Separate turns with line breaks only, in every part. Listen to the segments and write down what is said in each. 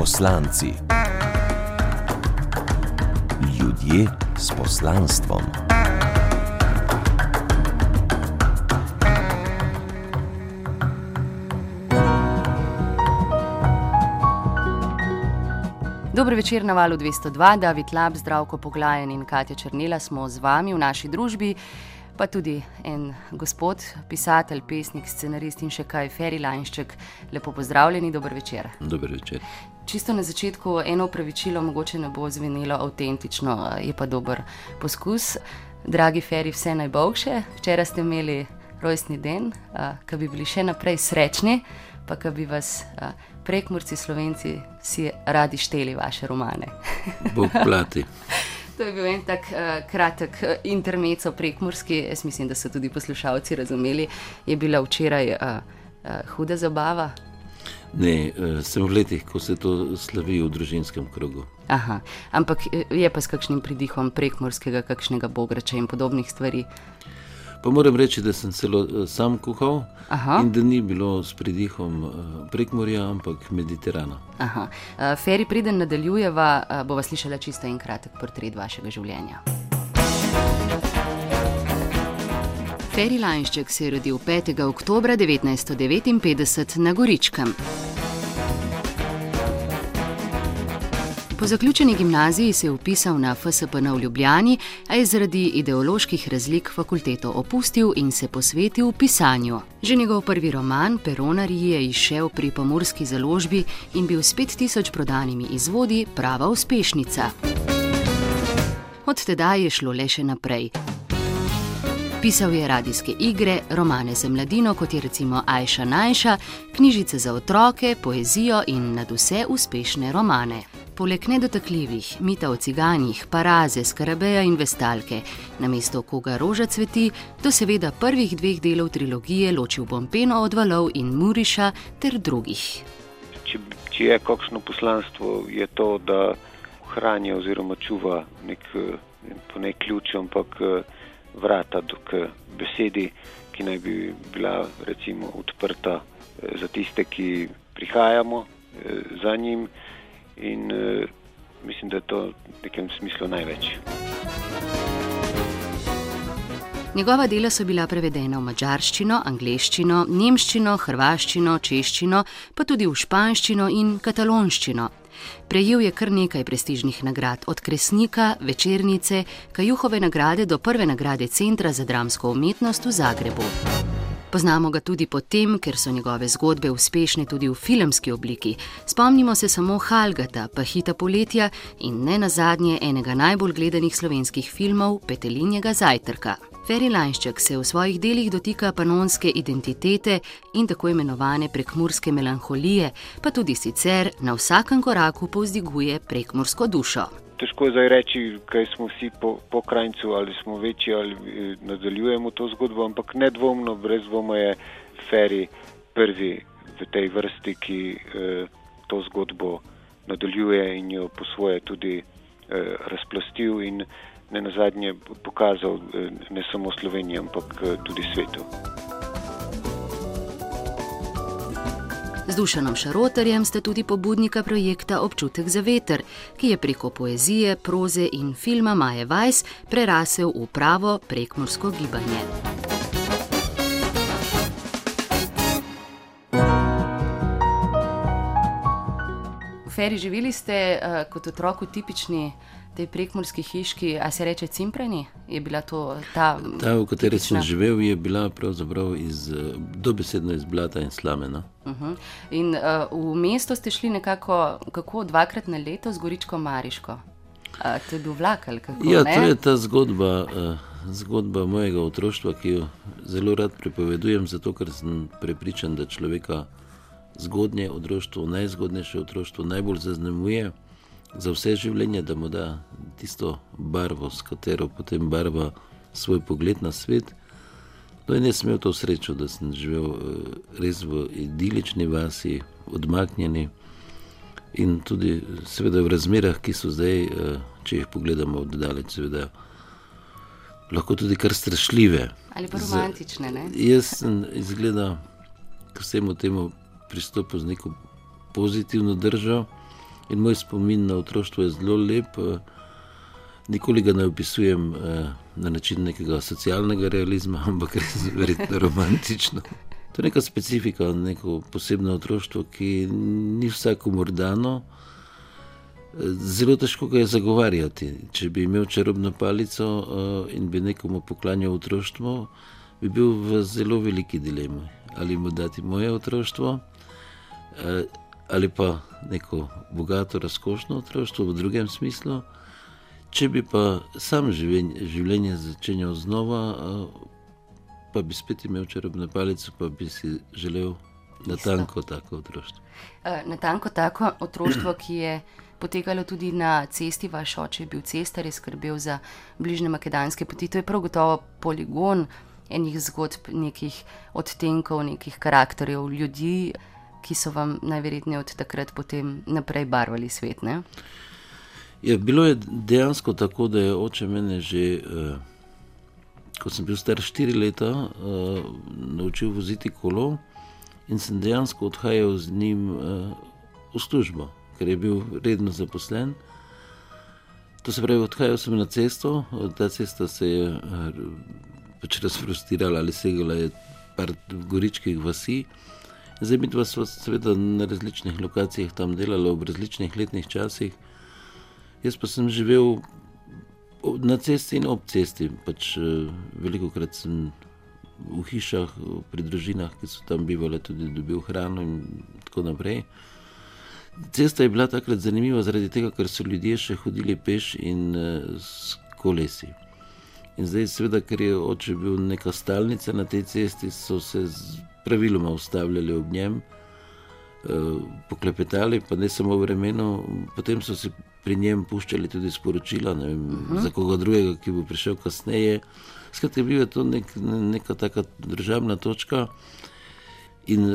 Poslanci. Ljudje s poslanstvom.
Dobro večer na valu 202, David Lab, zdravko poglajen in Katja Črnila smo z vami v naši družbi, pa tudi en gospod, pisatelj, pesnik, scenarist in še kaj, Ferry Lanšček. Lepo pozdravljeni, dober večer.
Dober večer.
Čisto na začetku eno upravičilo, mogoče ne bo zvenelo avtentično, je pa dober poskus. Dragi Ferry, vse najboljše. Včeraj ste imeli rojstni den, ki bi bili še naprej srečni, pa ki bi vas prekmurci, slovenci, si radi šteli vaše romane.
Bog plati.
To je bil en tak uh, kratek intermezzo prekmurski, jaz mislim, da so tudi poslušalci razumeli. Je bila včeraj uh, uh, huda zabava?
Ne, uh, sem v letih, ko se to slavi v družinskem krogu.
Aha, ampak je pa s kakšnim pridihom prekmurskega, kakšnega bograča in podobnih stvari.
Pa moram reči, da sem celo uh, sam kuhal Aha. in da ni bilo s pridihom uh, prekmorja, ampak Mediterana.
Aha. Feri, preden nadaljujeva, bova slišala čisto en kratek portret vašega življenja. Feri Lanšček se je rodil 5. oktober 1959 na Goričkem. Po zaključeni gimnaziji se je upisal na FSPN v Ljubljani, a je zaradi ideoloških razlik fakulteto opustil in se posvetil pisanju. Že njegov prvi roman, Peronari, je izšel pri pomorski založbi in bil s 5000 prodanimi izvodi prava uspešnica. Od tedaj je šlo le še naprej. Pisal je radijske igre, romane za mladino, kot je recimo Ajša Najša, knjižice za otroke, poezijo in nad vse uspešne romane. Poleg nedotakljivih mita o ciganjih, paraze, skarabeja in vestalke, na mesto koga roža cveti, do seveda prvih dveh delov trilogije ločil Bompeno od valov in Muriša ter drugih.
Če, če je kakšno poslanstvo, je to, da hranja oziroma čuva nek, ne ključ, ampak vrata k besedi, ki naj bi bila recimo odprta za tiste, ki prihajamo za njim in uh, mislim, da je to v nekem smislu največ.
Njegova dela so bila prevedena v mačarščino, angliščino, nemščino, hrvaščino, češčino, pa tudi v španščino in katalonščino. Prejel je kar nekaj prestižnih nagrad, od Kresnika, Večernice, Kajuhove nagrade do prve nagrade Centra za dramsko umetnost v Zagrebu. Poznamo ga tudi po tem, ker so njegove zgodbe uspešne tudi v filmski obliki. Spomnimo se samo Halgata, pa Hita poletja in ne nazadnje enega najbolj gledanih slovenskih filmov Petelinjega zajtrka. Ferry Lanšček se v svojih delih dotika panonske identitete in tako imenovane prekmurske melanholije, pa tudi sicer na vsakem koraku povzdiguje prekmursko dušo.
Težko je zdaj reči, kaj smo vsi po, po krajcu, ali smo večji ali eh, nadaljujemo to zgodbo, ampak nedvomno, brez dvoma je Ferry prvi v tej vrsti, ki eh, to zgodbo nadaljuje in jo po svoje tudi razplastil in ne nazadnje pokazal eh, ne samo Sloveniji, ampak eh, tudi svetu.
Z Dušanom Šarotarjem sta tudi pobudnika projekta Občutek za veter, ki je preko poezije, proze in filma Maje Vajs prerasel v pravo prekmorsko gibanje. V Feri živeli ste uh, kot otrok v tipični tej prekmorski hiški, a se reče Cimpreni, je bila to ta.
Ta, v kateri sem živel, je bila pravzaprav iz, dobesedno iz blata in slamena.
Uh -huh. In uh, v mesto ste šli nekako, kako dvakrat na leto z Goričko Mariško. Uh, to je bil vlak ali kako?
Ja, ne? to je ta zgodba. Uh, Zgodba mojega otroštva, ki jo zelo rad pripovedujem, zato ker sem prepričan, da človeka zgodnje otroštvo, najzgodnejše otroštvo, najbolj zaznamuje za vse življenje, da mu da tisto barvo, s katero potem barva svoj pogled na svet. No, in jaz sem imel to srečo, da sem živel eh, res v idilični vasi, odmaknjeni in tudi seveda v razmerah, ki so zdaj, eh, če jih pogledamo od daleč, seveda. Lahko tudi kar strašljive.
Ali pa romantične.
Z, jaz sem izgleda k vsemu temu pristopil z neko pozitivno državo In moj spomin na otroštvo je zelo lep. Nikoli ga ne opisujem na način nekega socialnega realizma, ampak res verjetno romantično. To je neka specifika, neko posebno otroštvo, ki ni vsakomor dano. Zelo težko ga je zagovarjati. Če bi imel čarobno palico in bi nekomu poklanjal otroštvo, bi bil v zelo veliki dilemi. Ali mu dati moje otroštvo, ali pa neko bogato, razkošno otroštvo v drugem smislu. Če bi pa sam življenje začenjal znova, pa bi spet imel čarobno palico, pa bi si želel natanko tako otroštvo.
Natanko tako otroštvo, ki je potekalo tudi na cesti, vaš oče je bil cestar, je skrbel za bližnje makedonske poti. To je prav gotovo poligon enih zgodb, nekih odtenkov, nekih karakterjev ljudi, ki so vam najverjetneje od takrat potem naprej barvali svet. Ne?
Ja, bilo je dejansko tako, da je oče mene že. Uh, ko sem bil star štiri leta, uh, naučil voziti kolo in sem dejansko odhajal z njim uh, v službo, ker je bil redno zaposlen. To se pravi, odhajal sem na cesto, ta cesta se je uh, pač razprostirala ali segala je par goričkih vasi. Zdaj mi dva smo seveda na različnih lokacijah tam delali, v različnih letnih časih. Jaz pa sem živel na cesti in ob cesti. Pač, veliko krat sem v hišah, pri družinah, ki so tam bivali, tudi dobil hrano in tako naprej. Cesta je bila takrat zanimiva zaradi tega, ker so ljudje še hodili peš in s kolesi. In zdaj, seveda, ker je oče bil neka stalnica na tej cesti, so se praviloma ustavljali ob njem, poklepetali, pa ne samo v vremenu, potem so si pri njem puščali tudi sporočila vem, uh -huh. za koga drugega, ki bo prišel kasneje. Skratka, bil je to nek, neka taka državna točka in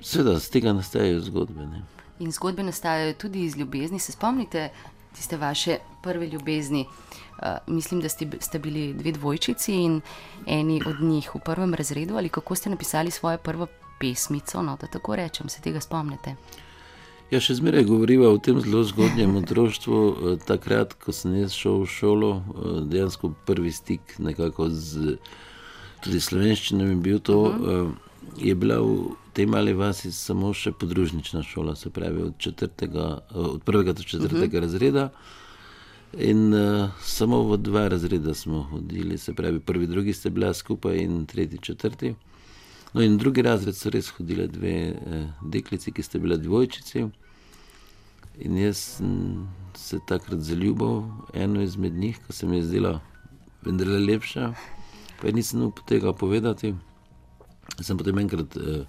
seveda z tega nastajajo zgodbe. Ne.
In zgodbe nastajajo tudi iz ljubezni. Se spomnite tiste vaše prve ljubezni? Uh, mislim, da ste, ste bili dve dvojčici in eni od njih v prvem razredu, ali kako ste napisali svojo prvo pesmico, no, da tako rečem, se tega spomnite.
Ja, še zmeraj govoriva o tem zelo zgodnjem otroštvu. Takrat, ko sem jaz šel v šolo, dejansko prvi stik nekako z tudi slovenščino je bil to. Uh -huh. Je bila v tej mali vasi samo še podružnična šola, se pravi od, četrtega, od prvega do četrtega uh -huh. razreda. In uh, samo v dva razreda smo hodili, se pravi, prvi, drugi ste bili skupaj, in tretji, četrti. No, in drugi razred so res hodile dve eh, deklici, ki ste bile dvojčici. In jaz sem se takrat zaljubil eno izmed njih, ki se mi je zdela vendarle lepša, pa nisem upal tega povedati. Sem potem enkrat eh,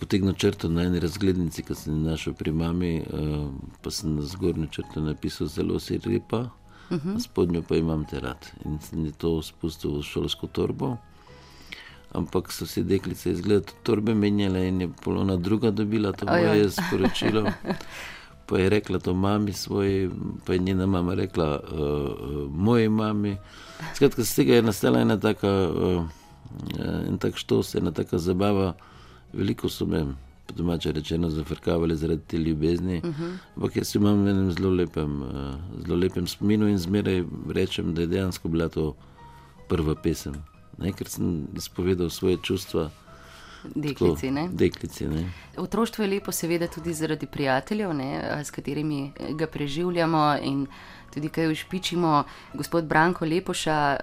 potegnil črto na eni razglednici, ki sem jo našel pri mami, eh, pa sem na zgornjo črto napisal zelo si repa, uh -huh. na spodnjo pa imam te rad. In sem to spustil v šolsko torbo ampak so si deklice izgled torbe menjale in je polona druga dobila to moje sporočilo. Pa je rekla to mami svoji, pa je njena mama rekla uh, moji mami. Skratka, z tega je nastala ena taka, uh, en tak štos, ena taka zabava. Veliko so me, po domače rečeno, zafrkavali zaradi te ljubezni. Uh -huh. Ampak jaz imam v enem zelo lepem, uh, zelo lepem spominu in zmeraj rečem, da je dejansko bila to prva pesem ne, ker sem izpovedal svoje čustva.
Deklici,
tako, deklici,
Otroštvo je lepo, seveda, tudi zaradi prijateljev, ne, s katerimi ga preživljamo in tudi kaj ušpičimo. Gospod Branko Lepoša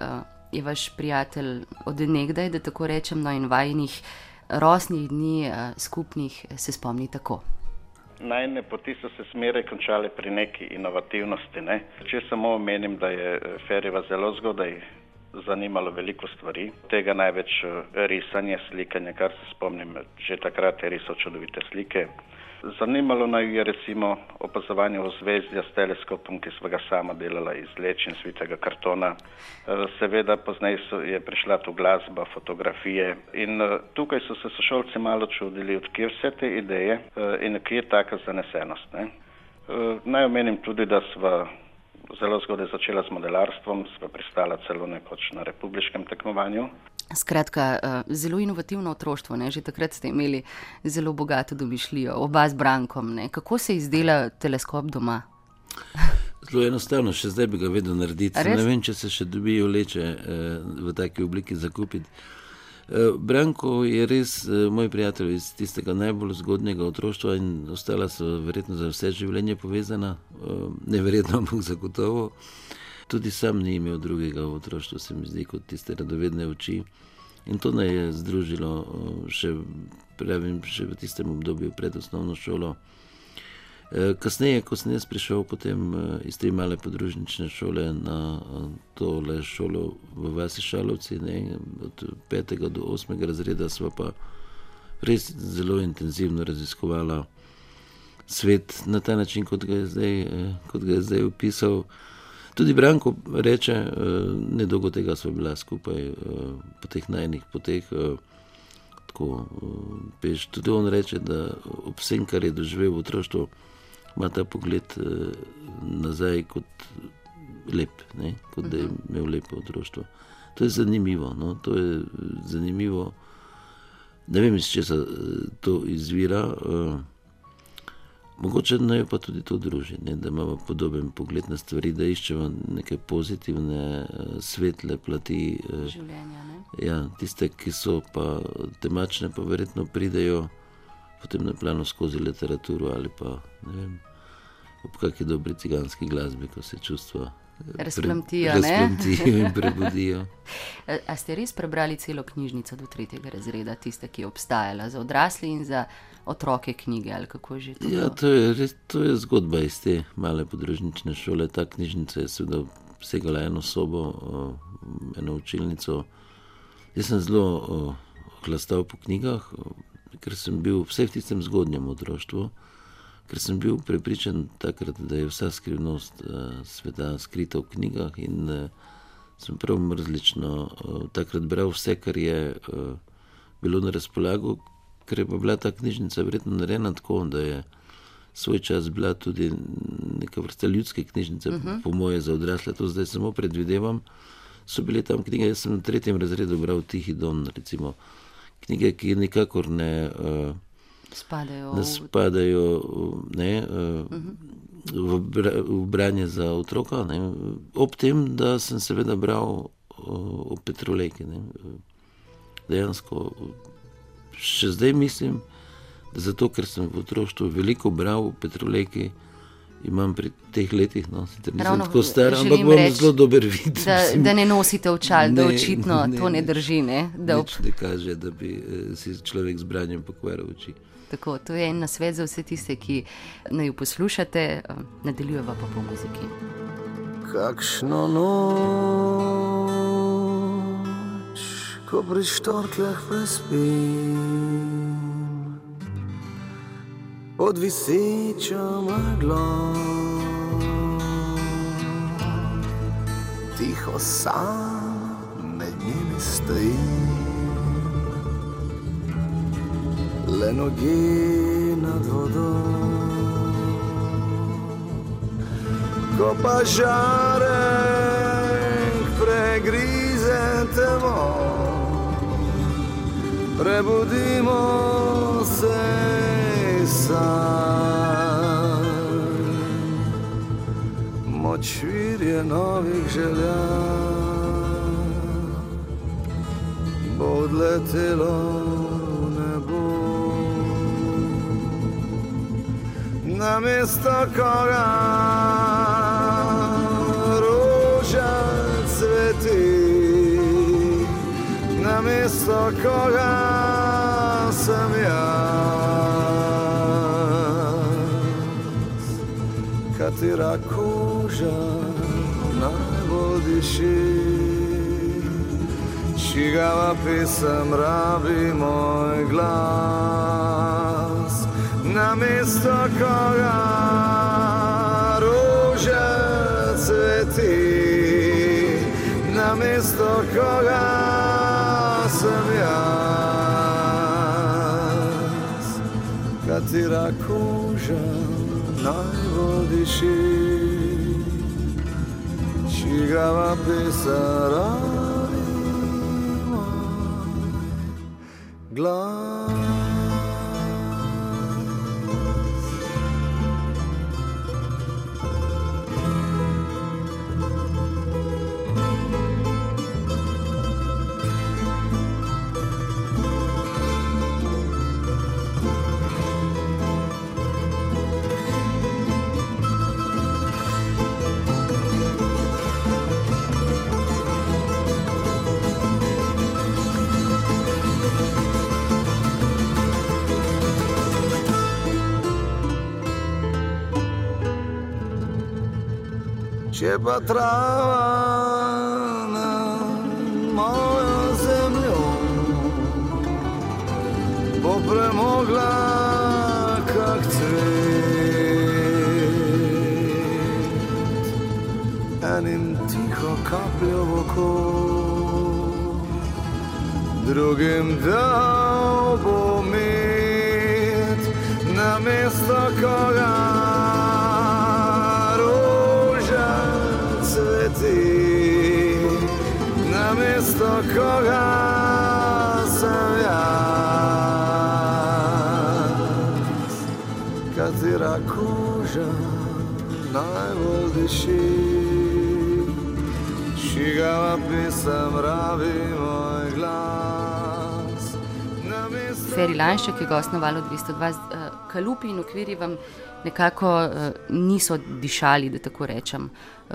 je vaš prijatelj od nekdaj, da tako rečem, no in vajnih rosnih dni skupnih se spomni tako.
Najne poti so se smere končale pri neki inovativnosti. Ne. Če samo omenim, da je Feriva zelo zgodaj zanimalo veliko stvari, tega največ eh, risanje, slikanje, kar se spomnim, že takrat je risal čudovite slike. Zanimalo naj je recimo opazovanje ozvezdja s teleskopom, ki smo ga sama delala iz leč in svitega kartona. Eh, seveda pozneje je prišla tu glasba, fotografije in eh, tukaj so se sošolci malo čudili, odkje vse te ideje in kje je taka zanesenost. Ne? Naj omenim tudi, da sva zelo zgodaj začela s modelarstvom, sva pristala celo nekoč na republiškem tekmovanju.
Skratka, uh, zelo inovativno otroštvo. Ne? Že takrat ste imeli zelo bogato domišljijo, oba z Brankom. Ne? Kako se izdela teleskop doma?
Zelo enostavno, še zdaj bi ga vedel narediti. Ne vem, če se še dobijo leče eh, v taki obliki zakupiti. Eh, Branko je res eh, moj prijatelj iz tistega najbolj zgodnega otroštva in ostala so verjetno za vse življenje povezana, eh, neverjetno, ampak zagotovo. Tudi sam ni imel drugega v otroštvu, se mi zdi, kot tiste radovedne oči. In to naj je združilo še, pravim, še v tistem obdobju pred osnovno šolo. E, kasneje, ko sem jaz prišel potem e, iz te male podružnične šole na e, tole šolo v Vasi Šalovci, ne, od 5. do 8. razreda, sva pa res zelo intenzivno raziskovala svet na ta način, kot ga je zdaj, kot ga je zdaj opisal. Tudi Branko reče, eh, ne dolgo tega smo bili skupaj eh, po teh najnih poteh. Eh, tako, peš, tudi on reče, da ob vsem, kar je doživel v otroštvu, ima ta pogled nazaj kot lep, ne? kot da je mhm. imel lepo otroštvo. To je zanimivo. No? To je zanimivo. Ne vem, iz česa to izvira. Uh, Mogoče naj pa tudi to druži, ne, da imamo podoben pogled na stvari, da iščemo neke pozitivne, eh, svetle plati
eh, življenja.
Ja, tiste, ki so pa temačne, pa verjetno pridejo potem na plano skozi literaturo ali pa ne vem, ob kakšni dobri ciganski glasbi, ko se čustva
razplamtijo.
Razplamtijo in prebudijo.
A ste res prebrali celo knjižnico do tretjega razreda, tiste, ki je obstajala za odrasle in za otroke knjige? To,
ja, to, je res, to je zgodba iz te male podružnične šole. Ta knjižnica je seveda vsegala eno sobo, eno učilnico. Jaz sem zelo hlastal po knjigah, ker sem bil vse v tistem zgodnjem otroštvu ker sem bil prepričan takrat, da je vsa skrivnost uh, sveta skrita v knjigah in uh, sem prav mrzlično uh, takrat bral vse, kar je uh, bilo na razpolago, ker je pa bila ta knjižnica verjetno narejena tako, da je svoj čas bila tudi neka vrsta ljudske knjižnice, uh -huh. po moje za odrasle, to zdaj samo predvidevam. So bile tam knjige, jaz sem v tretjem razredu bral Tihi Don, recimo knjige, ki nikakor ne. Uh,
spadajo,
da spadajo ne, uh -huh. v, v branje za otroka. Ne. Ob tem, da sem seveda bral o, o Petrolejki. Ne. Dejansko še zdaj mislim, da zato, ker sem v otroštvu veliko bral o Petrolejki. Imam pri teh letih, no, nisem tako star, ampak imam reč, zelo dober vid.
Da, da ne nosite očal, da očitno ne, to ne drži. Ne,
da ob... ne kaže, da bi eh, si človek z branjem pokvaril oči.
Tako, to je en nasvet za vse tiste, ki naj jo poslušate, eh, nadaljujeva pa po muziki.
Kakšno noč, ko pri štorkljah prespim, pod visečo meglo, tiho sam med njimi stojim. Le noge nad vodo. Ko pa žarek pregrize temo, prebudimo se sami. Moč virje novih želja bo odletelo. Na mesto koga roža cveti, na mesto koga sem jaz. Katera koža najbolj diši, čigava pesem rabi moj glas na mesto koga rože cveti, na mesto koga sem jaz, katera koža najbolj diši, čigava pisara. glas. Če pa trava na mojo zemljo bo premogla kak cvet. Enim tiho kapljo v oko drugim dal bo med na mesto koga koga sem jaz katera koža najbolj diši Šigava pisem, rabi moj glas.
Feri Lanšek je gost na valu 202. Kalupi in okviri vam nekako eh, niso dišali, da tako rečem.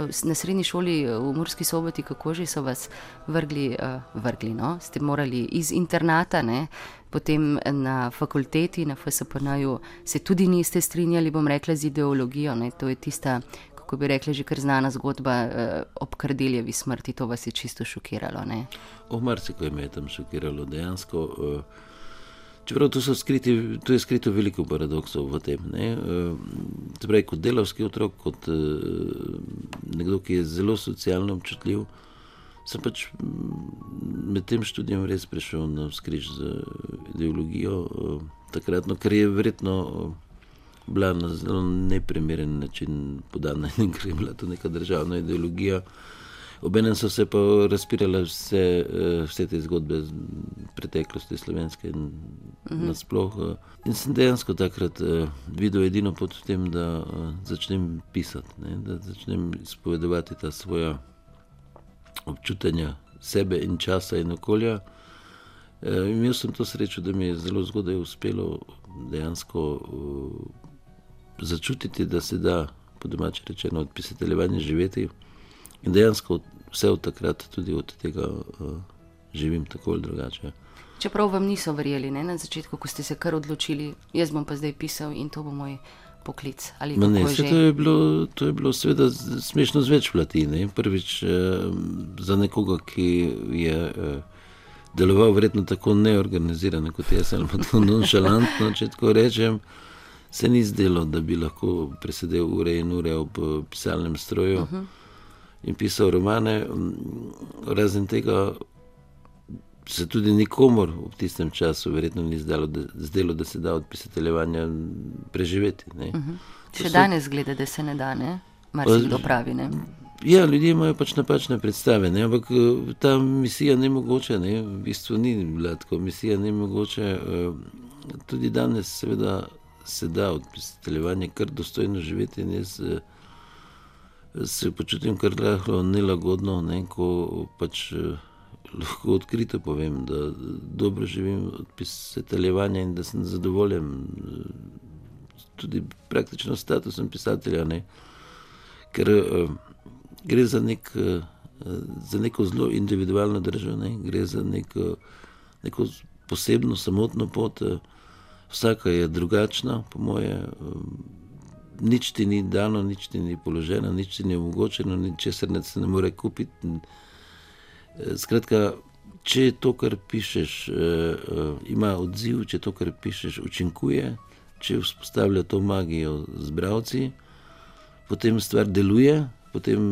S- Na srednji šoli eh, v Murski soboti, kako že so vas vrgli, eh, vrgli no? ste morali iz internata, ne? potem na fakulteti, na FSPN-ju se tudi niste strinjali, bom rekla, z ideologijo. Ne? To je tista, kako bi rekla, že kar znana zgodba eh, ob Kardeljevi smrti, to vas je čisto šokiralo. Ne?
O marsikaj me je tam šokiralo dejansko. eh, Čeprav tu, skriti, tu je skrito veliko paradoksov v tem. ne, eh, Se pravi, kot delavski otrok, kot eh, nekdo, ki je zelo socialno občutljiv, sem pač mm, med tem študijem res prišel na skriž z ideologijo eh, takratno, ker je verjetno bila na zelo neprimeren način podana in ker je bila to neka državna ideologija. Obenem so se pa razpirale vse, eh, vse te zgodbe z preteklosti slovenske in uh -huh. nasploh. eh. In sem dejansko takrat eh, videl edino pot v tem, da začnem pisati, ne, da začnem izpovedovati ta svoja občutanja sebe in časa in okolja. Eh, Imel sem to srečo, da mi je zelo zgodaj uspelo dejansko začutiti, da se da, po domači rečeno, od pisateljevanja živeti. In dejansko vse od takrat tudi od tega uh, živim tako ali drugače.
Čeprav vam niso verjeli ne, na začetku, ko ste se kar odločili, jaz bom pa zdaj pisal in to bo moj poklic.
Ne,
je
to, je bilo, to je bilo seveda smešno z več plati. Ne? Prvič eh, za nekoga, ki je eh, deloval verjetno tako neorganizirano kot jaz, ali pa tako nonšalantno, če tako rečem, se ni zdelo, da bi lahko presedel ure in ure ob eh, pisalnem stroju uh -huh. In pisal romane. Razen tega se tudi nikomor v tistem času verjetno ni zdelo, da, zdelo, da se da od pisateljevanja preživeti. Ne? Uh -huh.
Še danes gleda, da se ne da, ne? Mar si kdo pravi, ne?
Ja, ljudje imajo pač napačne predstave, ne? ampak eh, ta misija ni mogoče, ne? v bistvu ni bila tako, misija ni mogoče. eh, Tudi danes, seveda, se da od pisateljevanja kar dostojno živeti jaz eh, se počutim kar lahko nelagodno, ne? ko pač eh, lahko odkrito povem, da dobro živim od pisateljevanja in da sem zadovoljen eh, tudi praktično statusom pisatelja. Ne? ker uh, gre za, nek, uh, za neko zelo individualno državo, ne? gre za nek, uh, neko posebno, samotno pot. Uh, vsaka je drugačna, po moje. Um, nič ti ni dano, nič ti ni položeno, nič ti ni omogočeno, ničesar ne se ne more kupiti. Eh, Skratka, če je to, kar pišeš, uh, uh, ima odziv, če to, kar pišeš, učinkuje, če vzpostavlja to magijo z bravci, potem stvar deluje, potem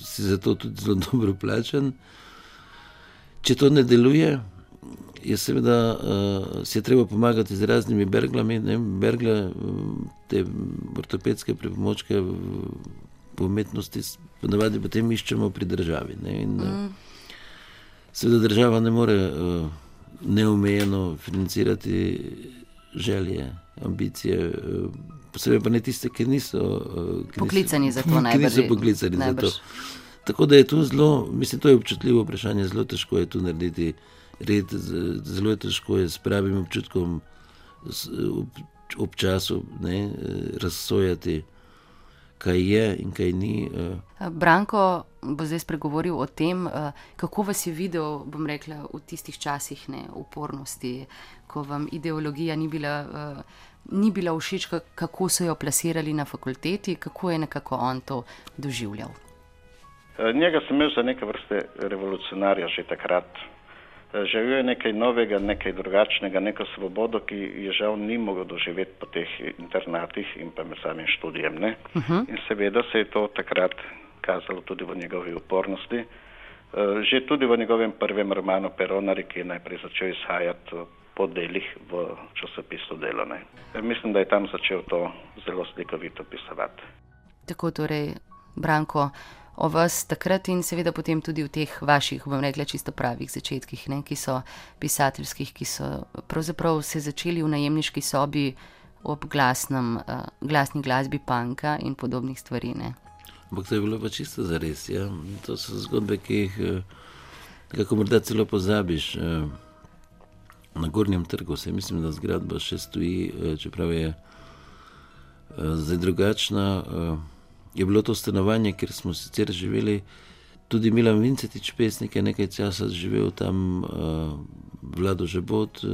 si za to tudi zelo dobro plačen. Če to ne deluje, je seveda uh, si je treba pomagati z raznimi berglami, ne, bergle, uh, te ortopedske pripomočke v, v umetnosti, ponavadi potem iščemo pri državi. Ne, in, mm. Seveda država ne more uh, neomejeno financirati želje, ambicije, eh, posebej pa ne tiste, ki niso
eh, ki poklicani niso, za to,
ki niso poklicani najbrž. za to. Tako da je to zelo, mislim, to je občutljivo vprašanje, zelo težko je tu narediti red, zelo težko je s pravim občutkom ob času ne, razsojati kaj je in kaj ni.
Eh. Branko bo zdaj spregovoril o tem, eh, kako vas je videl, bom rekla, v tistih časih ne, upornosti, ko vam ideologija ni bila, eh, ni bila všeč, kako so jo plasirali na fakulteti, kako je nekako on to doživljal.
Njega sem imel za neke vrste revolucionarja že takrat. Želel je nekaj novega, nekaj drugačnega, neko svobodo, ki je žal ni mogel doživeti po teh internatih in pa med samim študijem. Uh -huh. In seveda se je to takrat kazalo tudi v njegovi upornosti. Eh, že tudi v njegovem prvem romanu Peronari, ki je najprej začel izhajati po delih v časopisu Delone. Mislim, da je tam začel to zelo slikovito pisati.
Tako torej, Branko, o vas takrat in seveda potem tudi v teh vaših, bom rekla, čisto pravih začetkih, ne, ki so pisateljskih, ki so pravzaprav se začeli v najemniški sobi ob glasnem, uh, glasni glasbi panka in podobnih stvari. Ne.
Ampak to je bilo pa čisto za res. Ja. To so zgodbe, ki jih kako morda celo pozabiš. Na Gornjem trgu se mislim, da zgradba še stoji, čeprav je zdaj drugačna je bilo to stanovanje, kjer smo sicer živeli. Tudi Milan Vincetič, pesnik, je nekaj časa živel tam, uh, vlado Žebot, uh,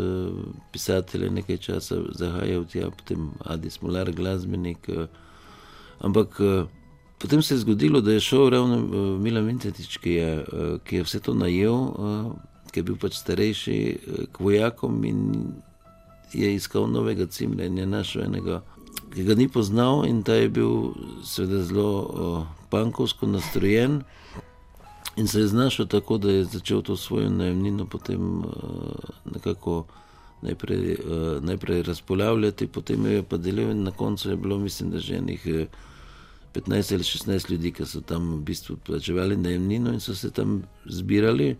pisatelj je nekaj časa zahajal tja, potem Adi Smolar, glasbenik. Uh, ampak uh, potem se je zgodilo, da je šel ravno uh, Milan Vincetič, ki je, uh, ki je vse to najel, uh, ki je bil pač starejši uh, k vojakom in je iskal novega cimra in je našel enega ki ga ni poznal in ta je bil seveda zelo uh, pankovsko nastrojen. In se je znašel tako, da je začel to svojo najemnino potem uh, nekako najprej, uh, najprej razpolavljati, potem jo je pa delil in na koncu je bilo, mislim, da že enih 15 ali 16 ljudi, ki so tam v bistvu plačevali najemnino in so se tam zbirali.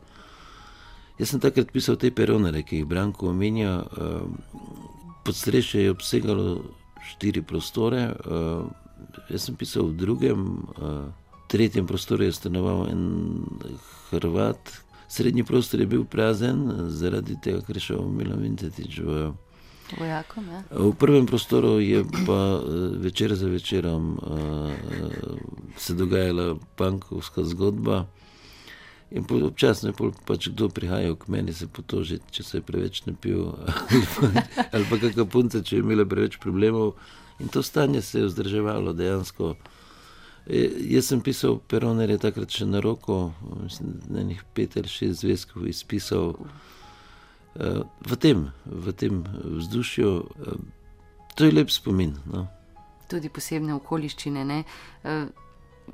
Jaz sem takrat pisal te peronare, ki jih Branko omenja. Uh, podstrešje je obsegalo štiri prostore. Uh, jaz sem pisal v drugem, uh, tretjem prostoru je stanoval en Hrvat. Srednji prostor je bil prazen, zaradi tega, ker je šel Milan Vincetič v
Vojakom, ja.
V prvem prostoru je pa večer za večerom uh, se dogajala pankovska zgodba. In občasno je pač kdo prihajal k meni se potožiti, če se je preveč napil, ali pa kakšna punca, če je imela preveč problemov. In to stanje se je vzdrževalo dejansko. E, jaz sem pisal peronerje takrat še na roko, mislim, na nekih pet ali šest zvezkov izpisal e, v tem, v tem vzdušju. E, to je lep spomin. No.
Tudi posebne okoliščine. Ne?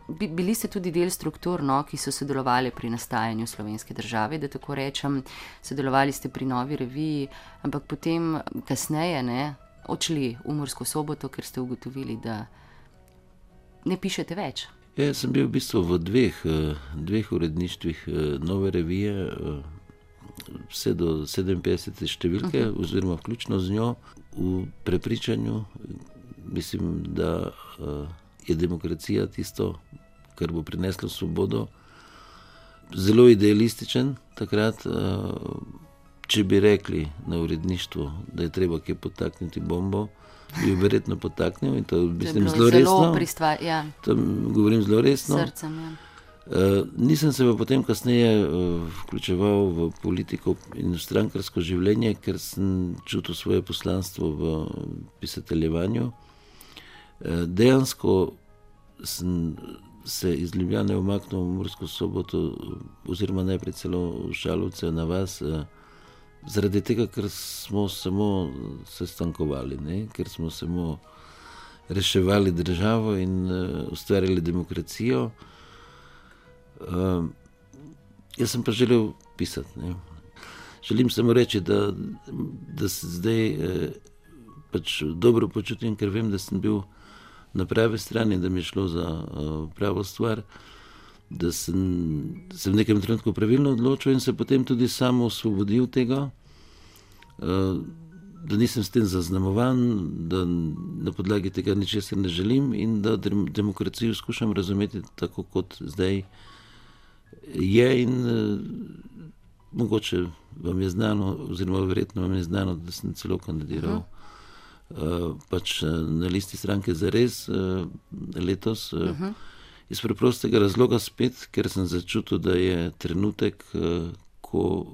Bili ste tudi del struktur, no, ki so sodelovali pri nastajanju slovenske države, da tako rečem, sodelovali ste pri novi reviji, ampak potem, kasneje, ne, odšli v Mursko soboto, ker ste ugotovili, da ne pišete več.
Ja, jaz sem bil v bistvu v dveh, eh, dveh uredništvih eh, nove revije, eh, vse do 57. številke, uh mhm. -huh. oziroma vključno z njo, v prepričanju, mislim, da je demokracija tisto, kar bo prineslo svobodo. Zelo idealističen takrat. Eh, če bi rekli na uredništvu, da je treba kje potakniti bombo, bi jo verjetno potaknil in to mislim zelo resno.
Pristva, ja.
To govorim zelo resno.
Srcem, ja.
Uh, nisem se pa potem kasneje uh, vključeval v politiko in v strankarsko življenje, ker sem čutil svoje poslanstvo v pisateljevanju. Uh, dejansko sem se iz Ljubljana umaknil v Mursko soboto, oziroma najprej celo v Šalovce na vas, eh, zaradi tega, ker smo samo se stankovali, ne? ker smo samo reševali državo in uh, ustvarjali demokracijo. Uh, jaz sem pa želel pisati. Ne? Želim samo reči, da, da se zdaj eh, pač dobro počutim, ker vem, da sem bil na pravi strani, da mi je šlo za uh, pravo stvar, da sem se v nekem trenutku pravilno odločil in se potem tudi sam osvobodil tega. da nisem s tem zaznamovan, da na podlagi tega ničesar ne želim in da demokracijo skušam razumeti tako, kot zdaj je. In, uh, mogoče vam je znano, oziroma verjetno vam je znano, da sem celo kandidiral. Uh -huh. uh, pač na listi stranke za res uh, letos. Uh, uh -huh. Iz preprostega razloga spet, ker sem začutil, da je trenutek, ko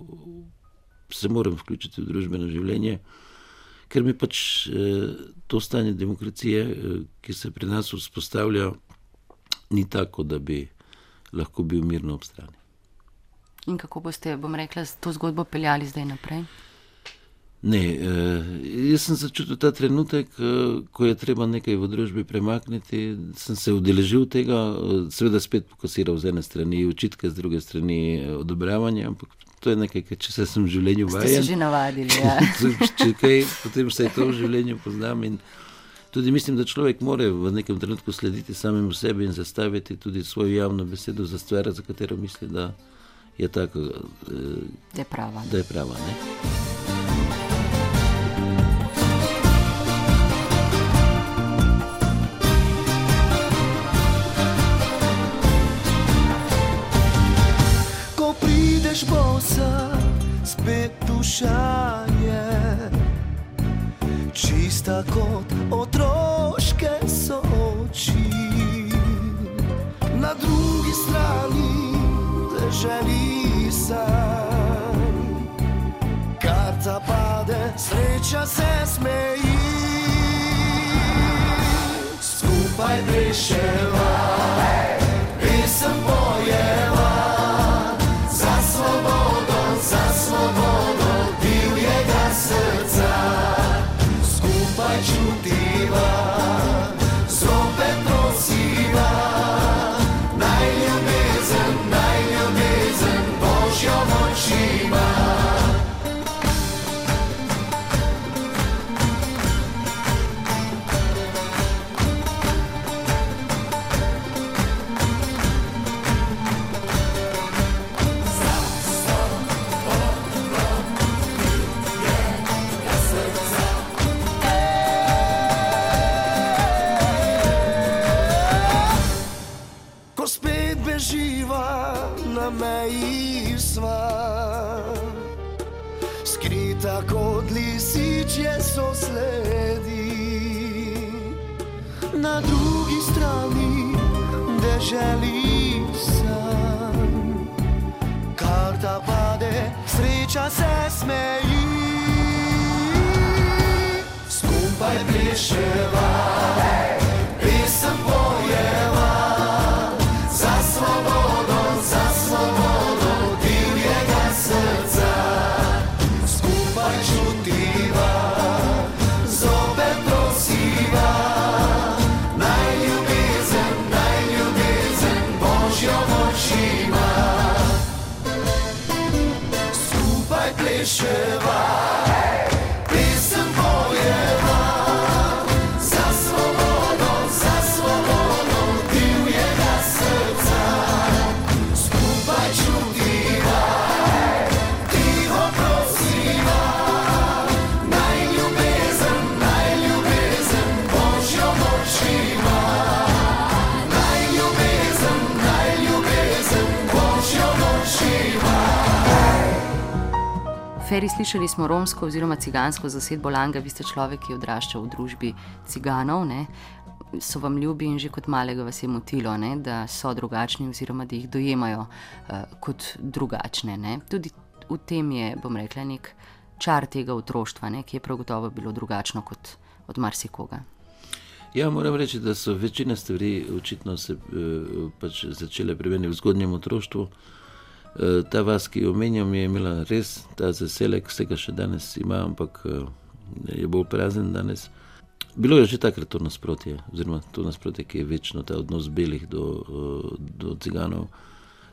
se moram vključiti v družbeno življenje. Ker mi pač eh, to stanje demokracije, eh, ki se pri nas vzpostavlja, ni tako, da bi lahko bil mirno ob strani.
In kako boste, bom rekla, to zgodbo peljali zdaj naprej?
Ne, eh, jaz sem začutil ta trenutek, ko je treba nekaj v družbi premakniti. Sem se udeležil tega, seveda spet pokasiral z ene strani očitke, z druge strani odobravanje, ampak to je nekaj, če se sem v življenju
vajen. Ste se že navadili. Ja.
če kaj, potem se to v življenju poznam. Tudi mislim, da človek mora v nekem trenutku slediti samemu sebi in zastaviti tudi svojo javno besedo za stvar, za katero misli, da je tako.
Eh, da je prava.
Da je prava
spet duša je čista kot otroške so oči. Na drugi strani te želi sam, karta pade, sreča se smeji. Skupaj priševa, želi sam, kar da pade, sreča se smeji. Skupaj pleševa.
Feri, slišali smo romsko oziroma cigansko zasedbo Langa, vi ste človek, ki odrašča v družbi ciganov. Ne? So vam ljubi in že kot malega vas je motilo, ne? da so drugačni oziroma da jih dojemajo uh, kot drugačne. Ne? Tudi v tem je, bom rekla, nek čar tega otroštva, ne? ki je prav gotovo bilo drugačno kot od marsikoga.
Ja, moram reči, da so večina stvari očitno se uh, pač začele pri meni v zgodnjem otroštvu. Eh, ta vas, ki jo omenjam, je imela res ta zaselek, vsega še danes ima, ampak eh, je bolj prazen danes. Bilo je že takrat to nasprotje, oziroma to nasprotje, ki je večno ta odnos belih do, eh, do ciganov.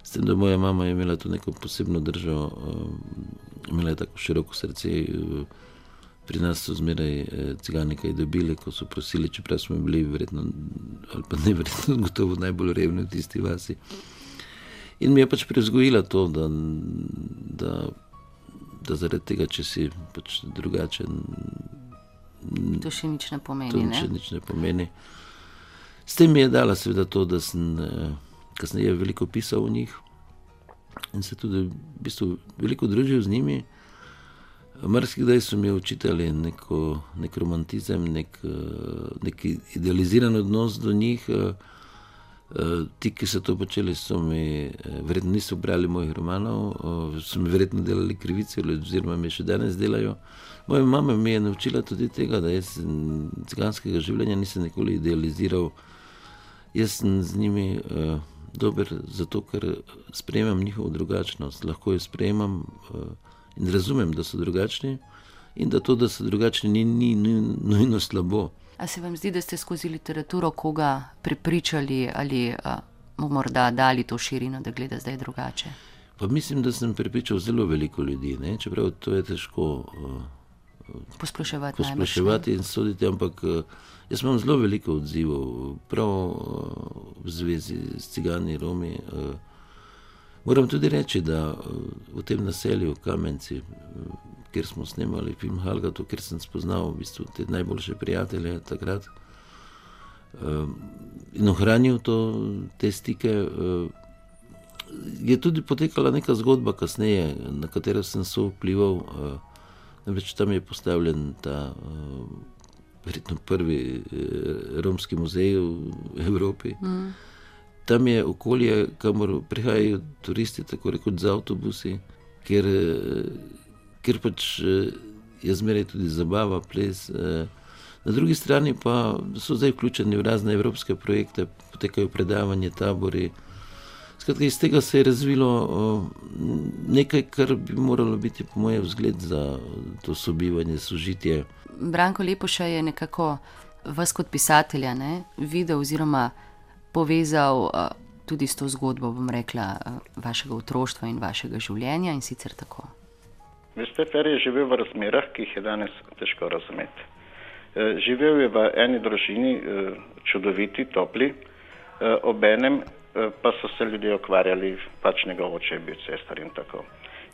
S tem, da moja mama je imela tu neko posebno držo, imela je tako široko srce. Pri nas so zmeraj cigani kaj dobili, ko so prosili, čeprav smo bili verjetno, ali pa ne verjetno, gotovo najbolj revni v tisti vasi. In mi je pač privzgojila to, da, da da zaradi tega, če si pač drugačen,
To še nič ne pomeni.
to
ne?
nič ne pomeni. S tem mi je dala seveda to, da sem eh, kasneje veliko pisal o njih in se tudi v bistvu veliko družil z njimi. Mrzkdaj so mi učitali neko, nek romantizem, nek, eh, nek idealiziran odnos do njih. eh, Ti, ki so to počeli, so mi eh, verjetno niso brali mojih romanov, so mi verjetno delali krivice, oziroma mi še danes delajo. Moja mama me je naučila tudi tega, da jaz mm, ciganskega življenja nisem nikoli idealiziral. Jaz sem z njimi uh, dober zato, ker sprejemam njihovo drugačnost. Lahko jo sprejemam uh, in razumem, da so drugačni, in da to, da so drugačni, ni, ni, ni nujno slabo.
A se vam zdi, da ste skozi literaturo koga prepričali ali a, mu morda dali to širino, da gleda zdaj drugače?
Pa mislim, da sem prepričal zelo veliko ljudi, ne? čeprav to je težko uh,
Posploševati.
posploševati in soditi, ampak uh, jaz imam zelo veliko odzivov, prav uh, v zvezi s cigani, Romi. Uh, moram tudi reči, da uh, v tem naselju Kamenci, uh, kjer smo snemali film Halgato, kjer sem spoznal v bistvu te najboljše prijatelje takrat uh, in ohranil to, te stike. Uh, Je tudi potekala neka zgodba kasneje, na katero sem so vplival. Uh, namreč tam je postavljen ta verjetno prvi romski muzej v Evropi. Mm. Tam je okolje, kamor prihajajo turisti, tako rekoč z avtobusi, kjer, kjer pač uh, je zmeraj tudi zabava, ples. Uh, na drugi strani pa so zdaj vključeni v razne evropske projekte, potekajo predavanja, tabori. Skratka, iz tega se je razvilo uh, nekaj, kar bi moralo biti, po mojem, vzgled za to sobivanje, sožitje.
Branko Lepoša je nekako vas kot pisatelja ne, videl oziroma povezal tudi s to zgodbo, bom rekla, vašega otroštva in vašega življenja in sicer tako.
Veste, Fer je živel v razmerah, ki jih je danes težko razumeti. E, Živel je v eni družini, e, čudoviti, topli, e, obenem e, pa so se ljudje ukvarjali, pač njegov oče je bil cestar in tako.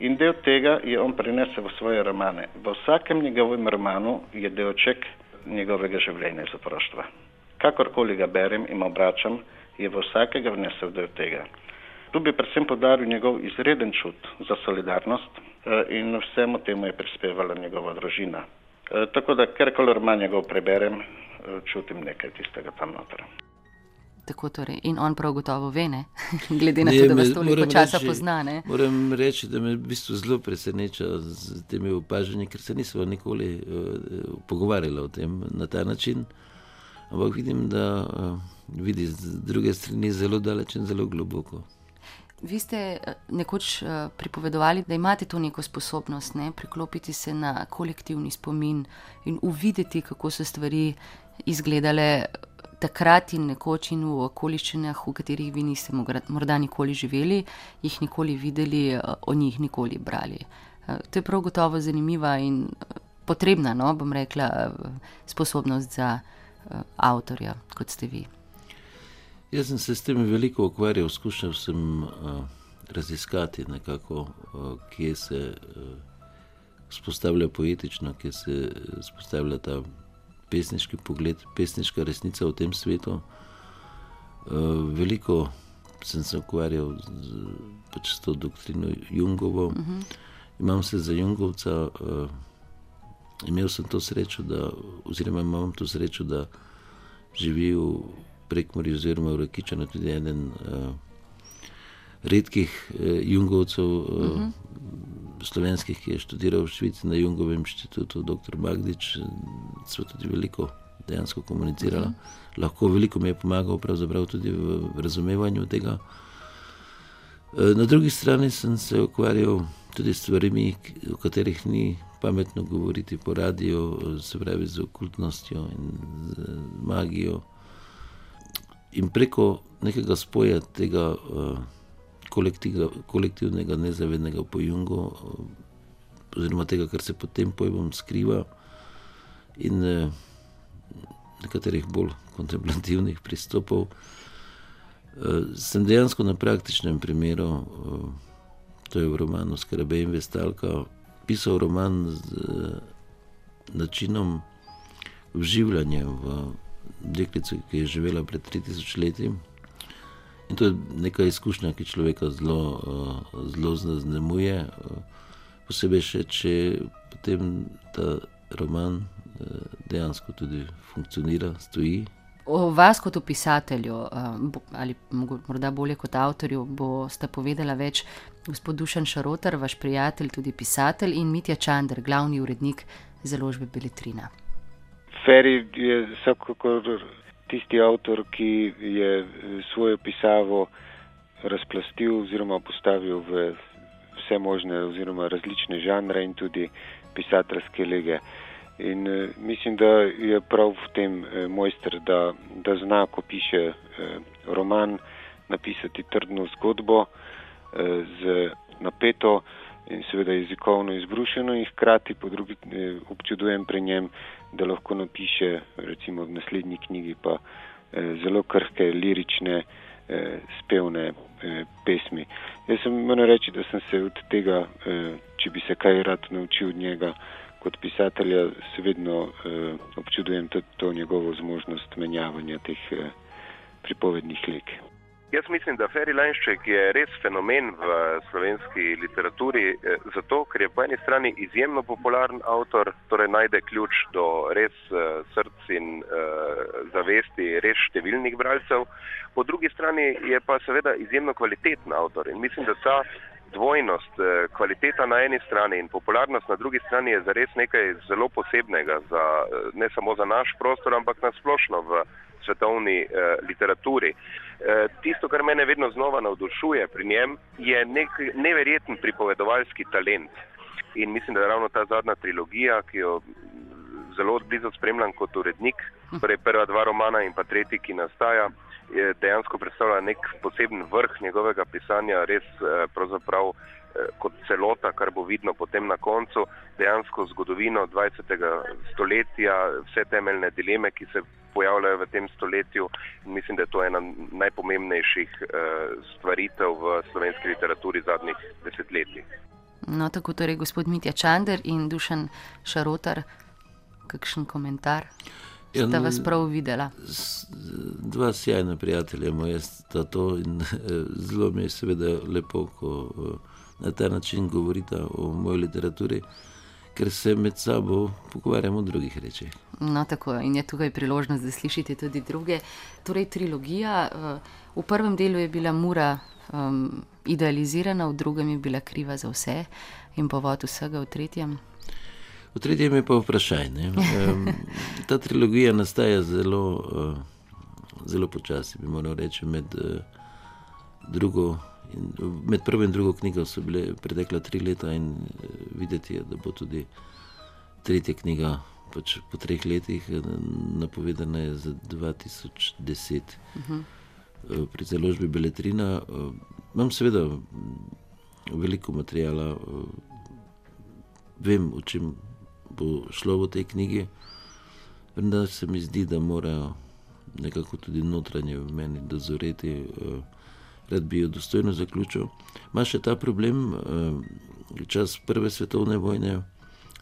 In del tega je on prinesel v svoje romane. V vsakem njegovem romanu je delček njegovega življenja iz otroštva. Kakorkoli ga berem in obračam, je v vsakega vnesel del tega. Tu bi predvsem podaril njegov izreden čut za solidarnost in vsemu temu je prispevala njegova družina. Eh, Tako da, karkoli roman njegov preberem, eh, čutim nekaj tistega tam noter.
Tako torej. In on prav gotovo ve, ne? glede na
Ne,
to, da
me-
vas toliko časa
reči-
pozna. Ne?
Moram reči, da me v bistvu zelo preseneča z temi opažanji, ker se nismo nikoli uh, pogovarjali o tem na ta način. Ampak vidim, da uh, vidi z druge strani zelo daleč in zelo globoko.
Vi ste eh, nekoč eh, pripovedovali, da imate to neko sposobnost ne? priklopiti se na kolektivni spomin in uvideti, kako so stvari izgledale takrat in nekoč in v okoliščinah, v katerih vi niste morda nikoli živeli, jih nikoli videli, eh, o njih nikoli brali. To je prav gotovo zanimiva in potrebna, no, bom rekla, sposobnost za avtorja, kot ste vi.
Jaz sem se s tem veliko ukvarjal, skušal sem uh, raziskati, nekako, uh, kje se uh, spostavlja poetično, kje se eh, spostavlja ta pesniški pogled, pesniška resnica v tem svetu. Uh, veliko sem se ukvarjal z, pač s to doktrino Jungovo. Uh -huh. Imam se za Jungovca, uh, imel sem to srečo, da, oziroma imam to srečo, da živi v Prekmorju oziroma v Rakičanu tudi eden uh, redkih uh, Jungovcev, uh, uh -huh. slovenskih, ki je študiral v Švici na Jungovem inštitutu, dr. Magdič, so tudi veliko dejansko komunicirala. Uh -huh. Lahko veliko mi je pomagal, tudi v, razumevanju tega. Na drugi strani sem se ukvarjal tudi s stvarmi, o katerih ni pametno govoriti po radiju, se pravi z okultnostjo in z magijo. In preko nekega spoja tega kolektiva, kolektivnega nezavednega pojunga, uh, oziroma tega, kar se pod tem pojmom skriva, in uh, nekaterih bolj kontemplativnih pristopov, sem dejansko na praktičnem primeru, to je v romanu Skrbe in Vestalka, napisal roman z načinom vživljanja v deklico, ki je živela pred 3000 leti. In to je neka izkušnja, ki človeka zelo, uh, zelo zaznamuje, uh, posebej še, če potem ta roman uh, dejansko tudi funkcionira, stoji.
O vas kot pisatelju, ali morda bolje kot avtorju, boste povedala več gospod Dušan Šarotar, vaš prijatelj, tudi pisatelj in Mitja Čander, glavni urednik založbe Beletrina.
Feri je vsekakor tisti avtor, ki je svojo pisavo razplastil oziroma postavil v vse možne oziroma različne žanre in tudi pisateljske lege. In uh, mislim, da je prav v tem uh, mojster, da, da zna, ko piše roman, napisati trdno zgodbo z napeto in seveda jezikovno izbrušeno in hkrati po drugi uh, občudujem pri njem, da lahko napiše recimo v naslednji knjigi pa uh, zelo krhke, lirične, uh, spevne pesmi. Jaz sem moram reči, da sem se od tega, če bi se kaj rad naučil od njega, kot pisatelja se vedno občudujem tudi to njegovo zmožnost menjavanja teh pripovednih lik.
Jaz mislim, da Ferry Lanšček je res fenomen v slovenski literaturi, eh, zato ker je po eni strani izjemno popularen avtor, torej najde ključ do res uh, src in uh, zavesti res številnih bralcev, po drugi strani je pa seveda izjemno kvaliteten avtor in mislim, da ta dvojnost, eh, kvaliteta na eni strani in popularnost na drugi strani je zares nekaj zelo posebnega, za, eh, ne samo za naš prostor, ampak nasplošno v svetovni eh, literaturi. Eh, tisto, kar mene vedno znova navdušuje pri njem, je nek neverjeten pripovedovalski talent. In mislim, da je ravno ta zadnja trilogija, ki jo zelo blizu spremljam kot urednik, torej prva dva romana in pa tretji, ki nastaja, je dejansko predstavlja nek poseben vrh njegovega pisanja, res eh, pravzaprav eh, kot celota, kar bo vidno potem na koncu, dejansko zgodovino 20. stoletja, vse temeljne dileme, ki se pojavljajo v tem stoletju. Mislim, da je to ena najpomembnejših uh, stvaritev v slovenski literaturi zadnjih desetletij.
No, tako torej gospod Mitja Čander in Dušan Šarotar, kakšen komentar? Ja, sta vas prav videla.
Dva sjajna prijatelja moja sta to in zelo mi je seveda lepo, ko na ta način govorita o moji literaturi, ker se med sabo pogovarjamo o drugih rečeh.
No, tako in je tukaj priložnost, da slišite tudi druge. Torej, trilogija. V prvem delu je bila Mura um, idealizirana, v drugem je bila kriva za vse in povod vsega v tretjem.
V tretjem je pa vprašanje. Ta trilogija nastaja zelo, eh, zelo počasi, bi moral reči. Med, eh, drugo, med prvo in drugo knjigo so bile pretekla tri leta, in eh, videti je, da bo tudi tretja knjiga pač po treh letih napovedana za 2010. Uh -huh. Pri založbi Beletrina imam seveda veliko materijala, vem, o čem bo šlo v tej knjigi, vendar se mi zdi, da morajo nekako tudi notranje v meni dozoreti, uh, rad bi jo dostojno zaključil. Ma še ta problem, uh, čas Prve svetovne vojne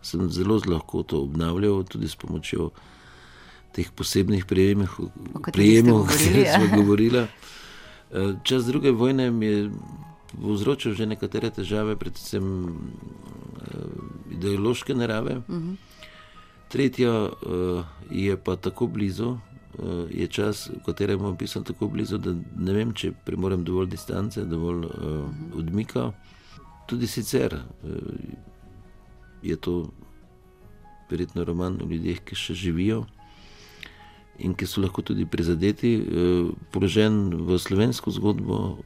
sem zelo lahko to obnavljal, tudi s pomočjo teh posebnih prijemov, o katerih smo ja. govorili. Uh, čas druge vojne mi je povzročil že nekatere težave, predvsem uh, ideološke narave. Uh mhm. -huh. Tretja uh, je pa tako blizu, uh, je čas, v katerem bom pisal tako blizu, da ne vem, če premorem dovolj distance, dovolj uh, odmika. Tudi sicer uh, je to verjetno roman o ljudeh, ki še živijo. In ki so lahko tudi prizadeti, položen v slovensko zgodbo,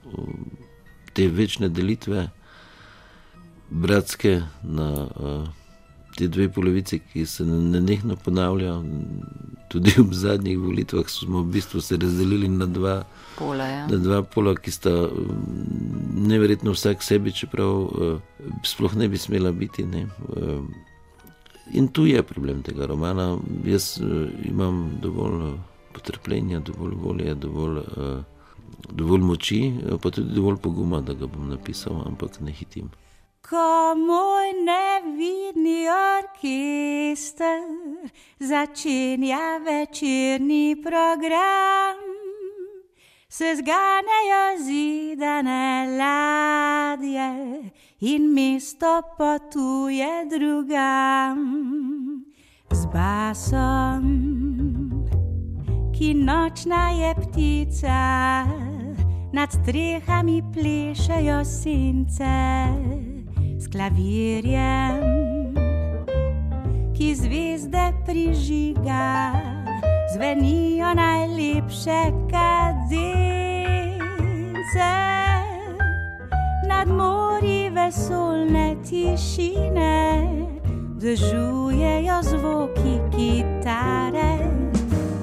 te večne delitve, bratske, na uh, te dve polovici, ki se ne nekno ponavljajo. Tudi v zadnjih volitvah smo v bistvu se razdelili na dva
pola, ja.
na dva pola ki sta neverjetno vsak sebi, čeprav uh, sploh ne bi smela biti. Ne. Uh, in tu je problem tega romana. Jaz uh, imam dovolj potrpljenja, dovolj volje, dovolj. Uh, dovolj moči, pa tudi dovolj poguma, da ga bom napisal, ampak ne hitim.
ko moj nevidni orkester začenja večerni program. Se zganejo zidane ladje in mesto potuje drugam. Z basom, ki nočna je ptica, nad strehami plešajo sence s klavirjem, ki zvezde prižiga, zvenijo najlepše kadence. Nad mori vesolne tišine dežujejo zvoki kitare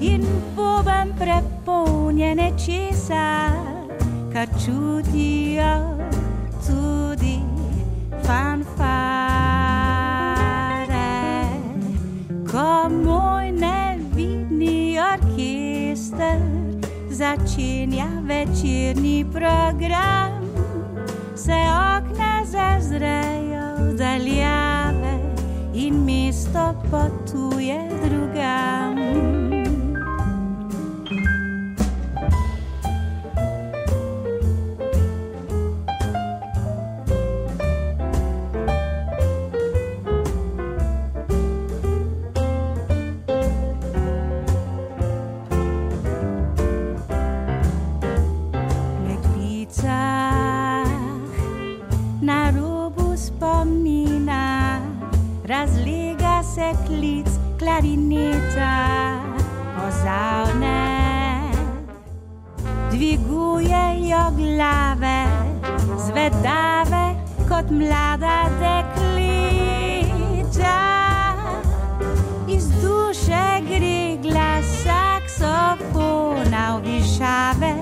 in poben prepolnjene česa, kar čutijo tudi fanfare, ko moj nevidni orkester začenja večerni program, se okna zazrejo daljave in mesto potuje drugam. Klarineta ozavne. Dvigujejo glave, zvedave kot mlada deklica. Iz duše gre glas saksofona v višave,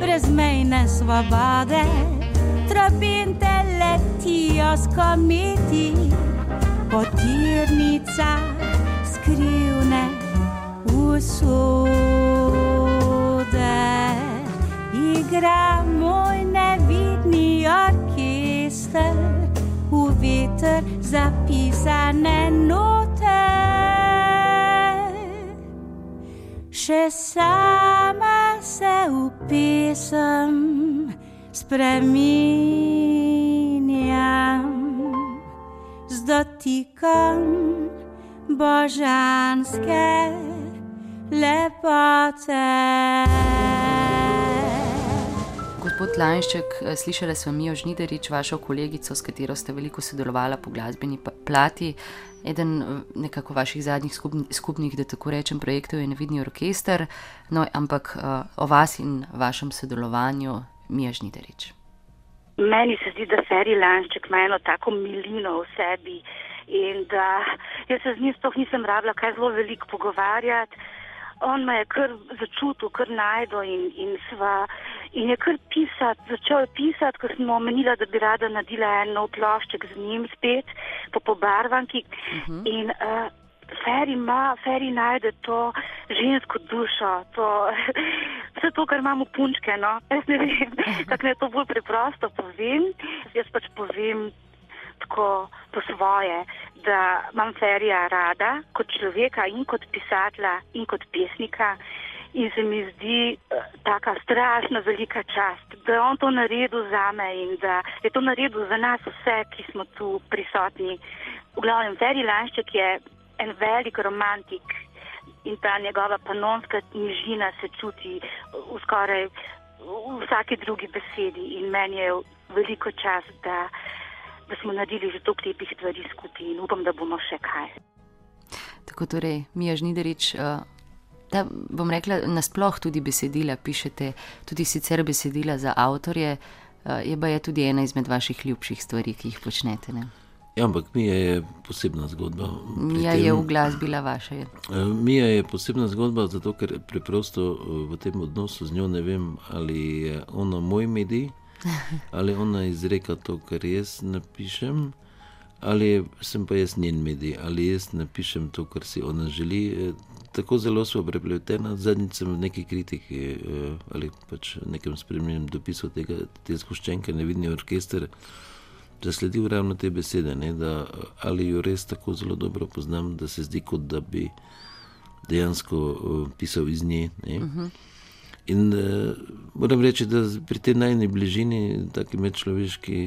brezmejne svobode, trobinte letijo s komiti potirnica skrivne usode. Igra moj nevidni orkester, v veter zapisane note. Še sama se v pesem spreminjam z dotikom božanske lepote.
Gospod Lanšček, slišali smo Mijo Žniderič, vašo kolegico, s katero ste veliko sodelovala po glasbeni plati. Eden nekako vaših zadnjih skupnih, da tako rečem, projektov je Nevidni orkester, no, ampak o vas in vašem sodelovanju Mija Žniderič.
Meni se zdi, da Feri Lanšček ima eno tako milino v sebi in da jaz se z njim sploh nisem rabila kaj zelo veliko pogovarjati. On me je kar začutil, kar najdo in, in, sva, in je kar pisati, začel je pisati, ker smo omenila, da bi rada nadila en nov plošček z njim spet po pobarvanki. Uh -huh. In uh, Feri ima, Feri najde to žensko dušo, to, vse to, kar imamo punčke. No? Jaz ne vem, kako naj to bolj preprosto povem. Jaz pač povem tako po svoje, da imam Ferija rada kot človeka in kot pisatla in kot pesnika. In se mi zdi uh, tako strašno velika čast, da je on to naredil za me in da je to naredil za nas vse, ki smo tu prisotni. V glavnem, Feri Lanšček je en velik romantik in ta njegova panonska nižina se čuti v skoraj v vsaki drugi besedi in meni je veliko čas, da, da smo naredili že toliko lepih stvari skupaj in upam, da bomo še kaj.
Tako torej, Mija Žniderič, da bom rekla, nasploh tudi besedila pišete, tudi sicer besedila za avtorje, je pa je tudi ena izmed vaših ljubših stvari, ki jih počnete. Ne?
Ja, ampak Mija je posebna zgodba.
Mija je v glasbi bila vaša. Je.
Mija je posebna zgodba, zato ker preprosto v tem odnosu z njo ne vem, ali je ona moj medij, ali ona izreka to, kar jaz napišem, ali sem pa jaz njen medij, ali jaz napišem to, kar si ona želi. Tako zelo smo prepleteni, zadnjič sem v neki kritiki ali pač v nekem spremljenem dopisu tega, te zgoščenke, nevidni orkester zasledil ravno te besede, ne, da ali jo res tako zelo dobro poznam, da se zdi, kot da bi dejansko uh, pisal iz nje. Uh -huh. In uh, moram reči, da pri tej najni bližini, tako medčloveški,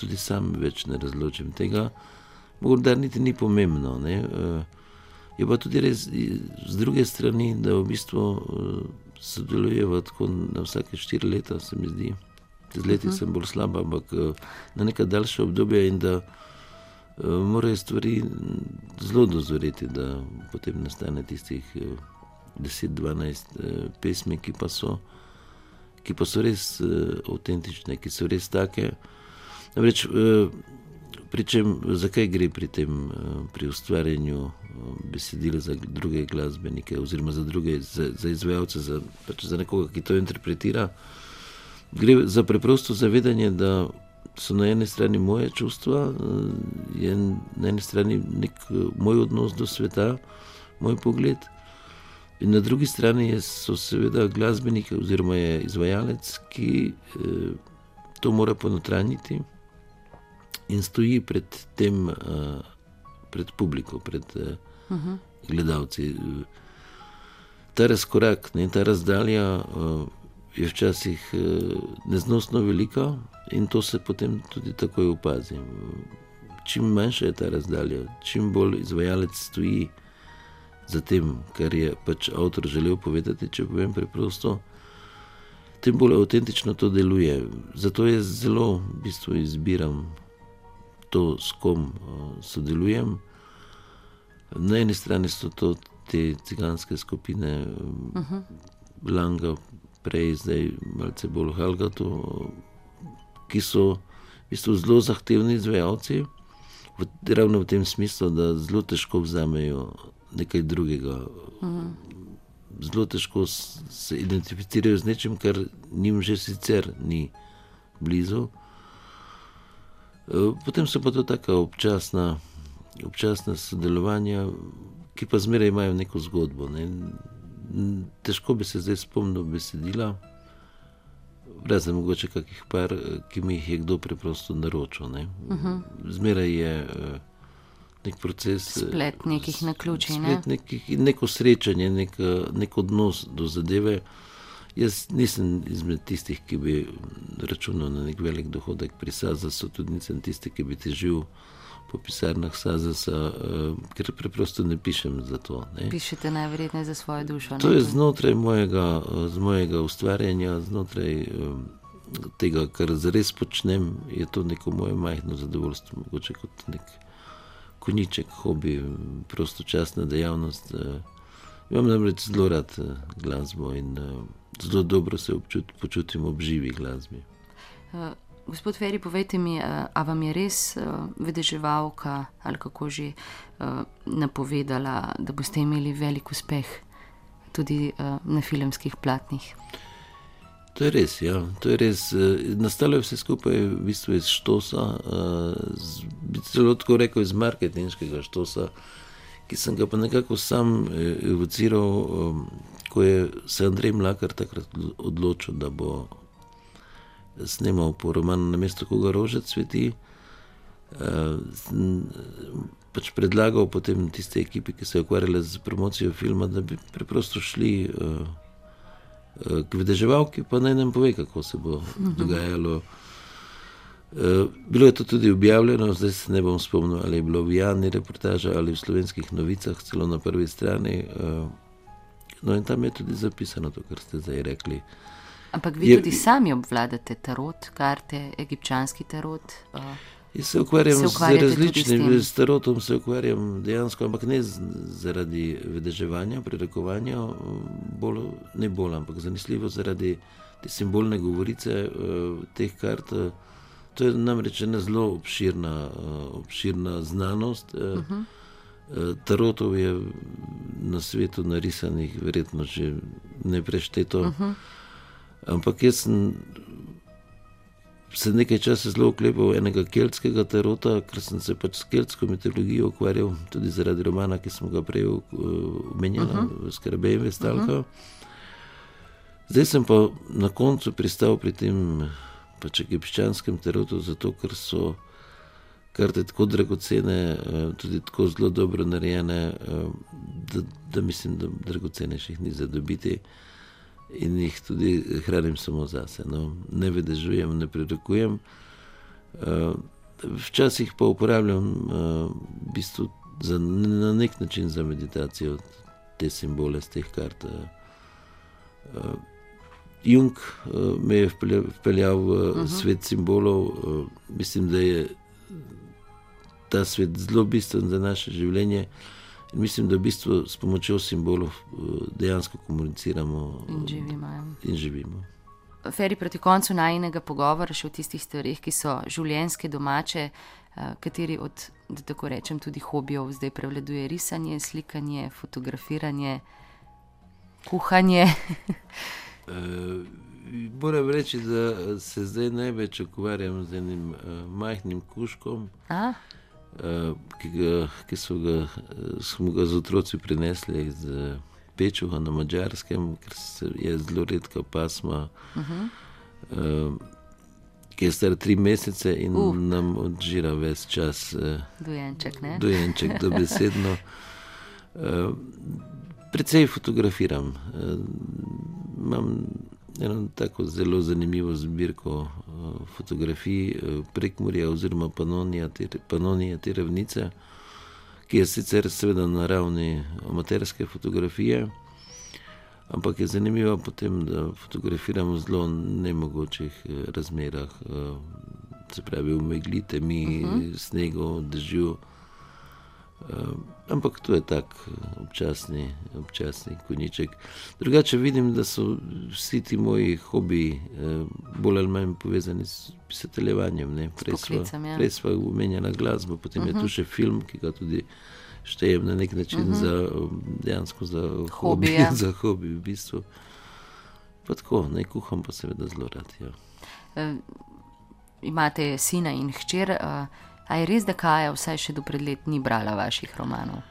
tudi sam več ne razločim tega. Morda niti ni pomembno. Ne, uh, je pa tudi res z druge strani, da v bistvu sodelujemo tako na vsake štiri leta, se mi zdi z leti sem bolj slaba, ampak eh, na neka daljša obdobja in da morajo stvari zelo dozoreti, da potem nastane tistih 10-12 uh, pesmi, ki pa so. Ki pa so res uh, avtentične, ki so res take. Namreč, uh, pričem, zakaj gre pri tem, uh, pri ustvarjanju besedila za druge glasbenike, oziroma za druge, za, za izvajalce, za, pač za nekoga, ki to interpretira. Gre za preprosto zavedanje, da so na eni strani moje čustva, je na eni strani nek moj odnos do sveta, moj pogled, in na drugi strani so seveda glasbeniki oziroma je izvajalec, ki eh, to mora ponotraniti in stoji pred tem, eh, pred publiko, pred uh -huh. gledalci. Ta razkorak, ne, ta razdalja je včasih eh, neznosno velika in to se potem tudi takoj opazi. Čim manjša je ta razdalja, čim bolj izvajalec stoji za tem, kar je pač avtor želel povedati, če povem preprosto, tem bolj avtentično to deluje. Zato jaz zelo v bistvu izbiram to, s kom eh, sodelujem. Na eni strani so to te ciganske skupine, uh -huh. Langa, prej, zdaj malce bolj Helgato, ki so v bistvu zelo zahtevni izvajalci, v, ravno v tem smislu, da zelo težko vzamejo nekaj drugega. Mhm. Zelo težko se identificirajo z nečim, kar jim že sicer ni blizu. E, potem so pa to tako občasna, občasna sodelovanja, ki pa zmeraj imajo neko zgodbo. Ne težko bi se zdaj spomnil besedila, razen mogoče kakih par, ki mi jih je kdo preprosto naročil. Ne. Uh mhm. -huh. Zmeraj je eh, nek proces.
Eh, splet nekih na ključi. Ne?
Nekih, neko srečanje, nek, nek odnos do zadeve. Jaz nisem izmed tistih, ki bi računal na nek velik dohodek pri SAZAS-u, tudi nisem tisti, ki bi težil po pisarnah Sazasa, uh, ker preprosto ne pišem za to. Ne.
Pišete najverjetneje za svojo dušo.
To ne? je znotraj mojega, mojega ustvarjanja, znotraj tega, kar zares počnem, je to neko moje majhno zadovoljstvo, mogoče kot nek koniček, hobi, prostočasna dejavnost. Uh, imam namreč zelo rad uh, glasbo in uh, zelo dobro se občut, počutim ob živi glasbi.
Gospod Feri, povejte mi, eh, a vam je res vedeževalka ali kako že napovedala, da boste imeli velik uspeh tudi na filmskih platnih?
To je res, ja. To je res. Nastalo je vse skupaj v bistvu iz štosa, bi celo tako rekel iz marketinškega štosa, ki sem ga pa nekako sam evociral, ko je se Andrej Mlakar takrat odločil, da bo snimal po romanu na mestu, ko ga rože cveti. Pač predlagal potem tiste ekipi, ki se je ukvarjala z promocijo filma, da bi preprosto šli uh, k vedeževalki, pa naj nam pove, kako se bo mhm. dogajalo. Uh, bilo je to tudi objavljeno, zdaj se ne bom spomnil, ali je bilo v javni reportaži ali v slovenskih novicah, celo na prvi strani. Uh, no, in tam je tudi zapisano to, kar ste zdaj rekli.
Ampak vi je, tudi sami obvladate tarot, karte, egipčanski tarot. Uh,
jaz se ukvarjam se z različnim tarotom, se ukvarjam dejansko, ampak ne zaradi vedeževanja, prerekovanja, bolj, ne bolj, ampak zanesljivo zaradi te simbolne govorice uh, teh kart. Uh, to je namreč ena zelo obširna, uh, obširna znanost. Uh, uh -huh. Tarotov je na svetu narisanih, verjetno že ne prešteto. Uh -huh. Ampak jaz sem se nekaj časa zelo oklepal enega keltskega terota, ker sem se pač s keltsko mitologijo ukvarjal, tudi zaradi romana, ki sem ga prej omenjal, uh -huh. skrbej vestalka. Uh -huh. Zdaj sem pa na koncu pristal pri tem pač egipčanskem terotu, zato ker so karte tako dragocene, tudi tako zelo dobro narejene, da, da mislim, da dragocenejših ni za dobiti. In jih tudi hranim samo zase. No. Ne vedežujem, ne prerokujem. Včasih pa uporabljam v bistvu za, na nek način za meditacijo te simbole z teh kart. Jung me je vpeljal v uh -huh. svet simbolov, mislim, da je ta svet zelo bistven za naše življenje. In mislim, da v bistvu s pomočjo simbolov dejansko komuniciramo
in živimo. Ja.
In živimo.
Feri, proti koncu najnega pogovora še o tistih stvarih, ki so življenjske, domače, kateri od, da tako rečem, tudi hobijev zdaj prevladuje risanje, slikanje, fotografiranje, kuhanje.
Moram reči, da se zdaj največ ukvarjam z enim uh, majhnim kuškom, uh, ki, ga, ki so ga, smo ga z otroci prinesli iz Pečuha na Mačarskem, ker je zelo redka pasma, uh -huh. uh, ki je star tri mesece in uh. nam odžira ves čas. Uh,
dojenček, ne?
Dojenček, dobesedno. Uh, Predvsej fotografiram. Uh, imam eno tako zelo zanimivo zbirko uh, fotografij uh, prek Murja oziroma Panonija, te, Panonija, ravnice, ki je sicer seveda na ravni amaterske fotografije, ampak je zanimivo potem, da fotografiram v zelo nemogočih uh, razmerah, se pravi v meglite, mi, uh -huh. snegu, dežju. Uh, ampak to je tak občasni, občasni konjiček. Drugače vidim, da so vsi ti moji hobiji uh, bolj ali manj povezani s pisateljevanjem. Prej
ja.
smo umenjali glasbo, potem uh -huh. je tu še film, ki ga tudi štejem na nek način uh -huh. za, dejansko za hobi.
Hobi, ja.
za hobi v bistvu. Pa tako, naj kuham, pa seveda zelo rad. Ja.
Uh, imate sina in hčer. Uh, A je res, da Kaja vsaj še do pred let ni brala vaših romanov?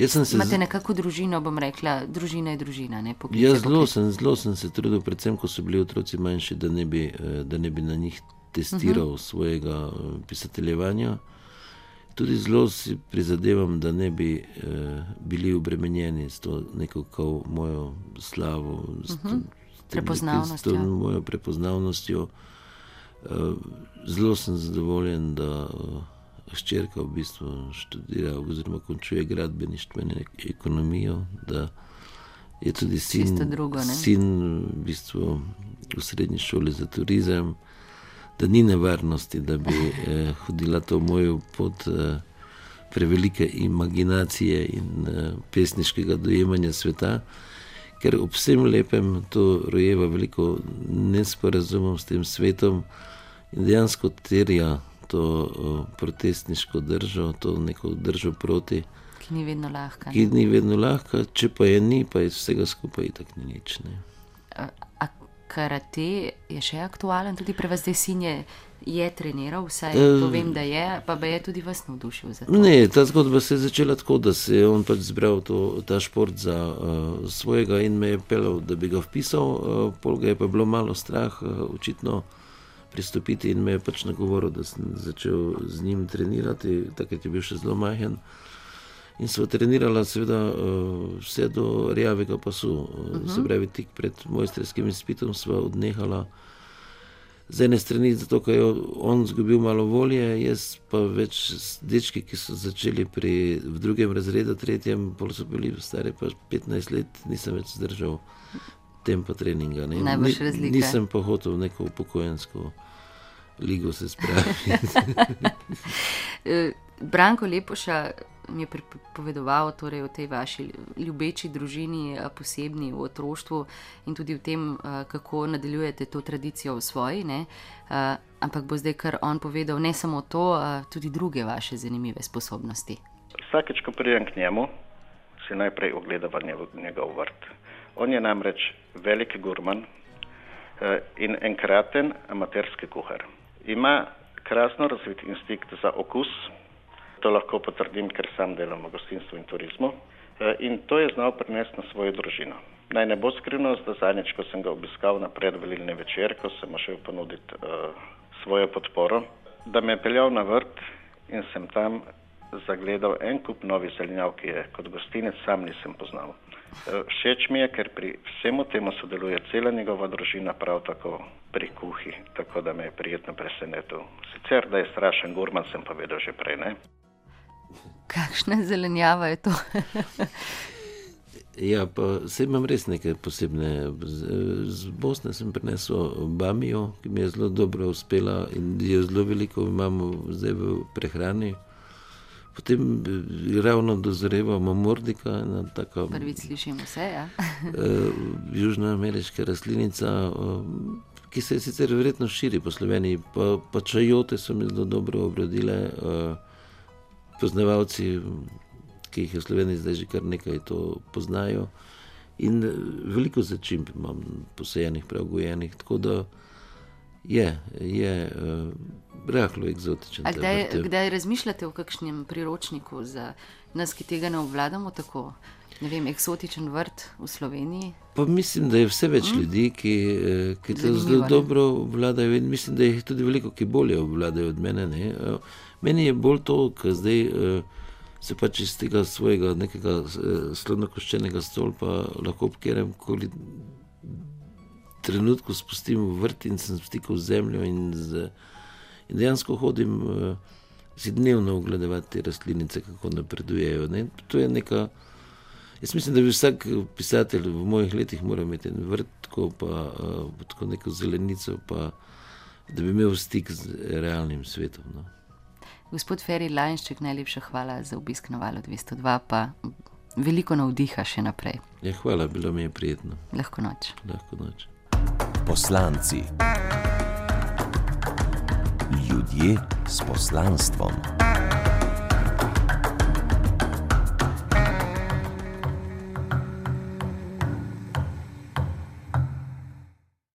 Se
Imate nekako družino, bom rekla, družina je družina.
Ja, zelo sem, zelo sem se trudil, predvsem ko so bili otroci manjši, da ne bi, da ne bi na njih testiral uh -huh. svojega pisateljevanja. Tudi zelo si prizadevam, da ne bi eh, bili obremenjeni s to neko mojo slavo, s, uh -huh.
s, tem, s to
mojo prepoznavnostjo. Zelo sem zadovoljen, da hčerka v bistvu študira oziroma končuje gradbeništvo in ekonomijo, da je tudi sin,
drugo,
sin v, bistvu v srednji šoli za turizem, da ni nevarnosti, da bi eh, hodila to mojo pot eh, prevelike imaginacije in eh, pesniškega dojemanja sveta. Ker ob vsem lepem to rojeva veliko nesporazumov s tem svetom, in dejansko terja to uh, protestniško držo, to neko držo proti.
Ki ni vedno lahka.
Ki ni vedno lahka, če pa je ni, pa iz vsega skupaj tako ni nič. Ne.
A, a karate je še aktualen, tudi pri vas, sin je. Treniral, vsaj to vem, da je, pa je tudi vas navdušil za to.
Ne, ta zgodba se je začela tako, da se je on pač zbral to, ta šport za uh, svojega in me je pelal, da bi ga vpisal, uh, pol ga je pa bilo malo strah, uh, očitno pristopiti in me je pač nagovoril, da sem začel z njim trenirati, takrat je bil še zelo majhen. In smo trenirali, seveda, vse do rjavega pasu, uh -huh. se pravi, tik pred mojstrskim izpitom smo odnehali. Z ene strani, zato ker je on izgubil malo volje, jaz pa več dečki, ki so začeli pri, v drugem razredu, tretjem, pol so bili stari pa 15 let, nisem več zdržal tempa treninga.
Najbolj razlika.
Nisem pa hotel v neko upokojensko ligo se spraviti.
Branko Lepoša mi je pripovedoval torej, o tej vaši ljubeči družini, posebni v otroštvu in tudi o tem, kako nadaljujete to tradicijo v svoji. Ne? Ampak bo zdaj kar on povedal ne samo to, tudi druge vaše zanimive sposobnosti.
Vsakeč, ko pridem k njemu, si najprej ogledam njegov vrt. On je namreč velik gurman in enkraten amaterski kuhar. Ima krasno razvit instinkt za okus, to lahko potrdim, ker sam delam v gostinstvu in turizmu. In to je znal prenesti na svojo družino. Naj ne bo skrivnost, da zadnjič, ko sem ga obiskal na predvolilni večer, ko sem šel ponuditi uh, svojo podporo, da me je peljal na vrt in sem tam zagledal en kup novih zelenjav, ki je kot gostinec sam nisem poznal. Všeč mi je, ker pri vsemu temu sodeluje cela njegova družina, prav tako pri kuhi, tako da me je prijetno presenetil. Sicer, da je strašen gurman, sem povedal že prej, ne?
Kakšna zelenjava je to?
Ja, pa se imam res nekaj posebne. Z, z Bosne sem prinesel bamijo, ki mi je zelo dobro uspela in je zelo veliko imamo zdaj v prehrani. Potem eh, ravno dozorevamo mordika, ena taka.
Prvič slišim vse, ja.
eh, Južnoameriška rastlinica, eh, ki se sicer verjetno širi po Sloveniji, pa, pa čajote so mi zelo dobro obrodile. Poznavalci ki jih je v Sloveniji zdaj že kar nekaj to poznajo. In veliko začimb imam posajenih, preogojenih, tako da je, je uh, rahlo eksotičen.
Kdaj, kdaj razmišljate o kakšnem priročniku za nas, ki tega ne obvladamo tako? Ne vem, eksotičen vrt v Sloveniji.
Pa mislim, da je vse več mm. ljudi, ki, eh, ki to zelo dobro obvladajo, in mislim, da jih tudi veliko, ki bolje obvladajo od mene. Ne? Meni je bolj to, kar zdaj. Se pač iz tega svojega nekega eh, slonokoščenega stolpa lahko ob kjerem koli trenutku spustim v vrt in sem stikal z zemljo in, z, in dejansko hodim uh, si dnevno ogledovati te rastlinice, kako napredujejo. Ne? To je neka. Jaz mislim, da bi vsak pisatelj v mojih letih moral imeti en vrt, tako pa uh, tako neko zelenico, pa da bi imel stik z realnim svetom. No?
Gospod Ferri Lajnšček, najlepša hvala za obisk na valu 202, pa veliko navdiha še naprej.
Ja, hvala, bilo mi je prijetno.
Lahko noč.
Lahko noč.
Poslanci. Ljudje s poslanstvom.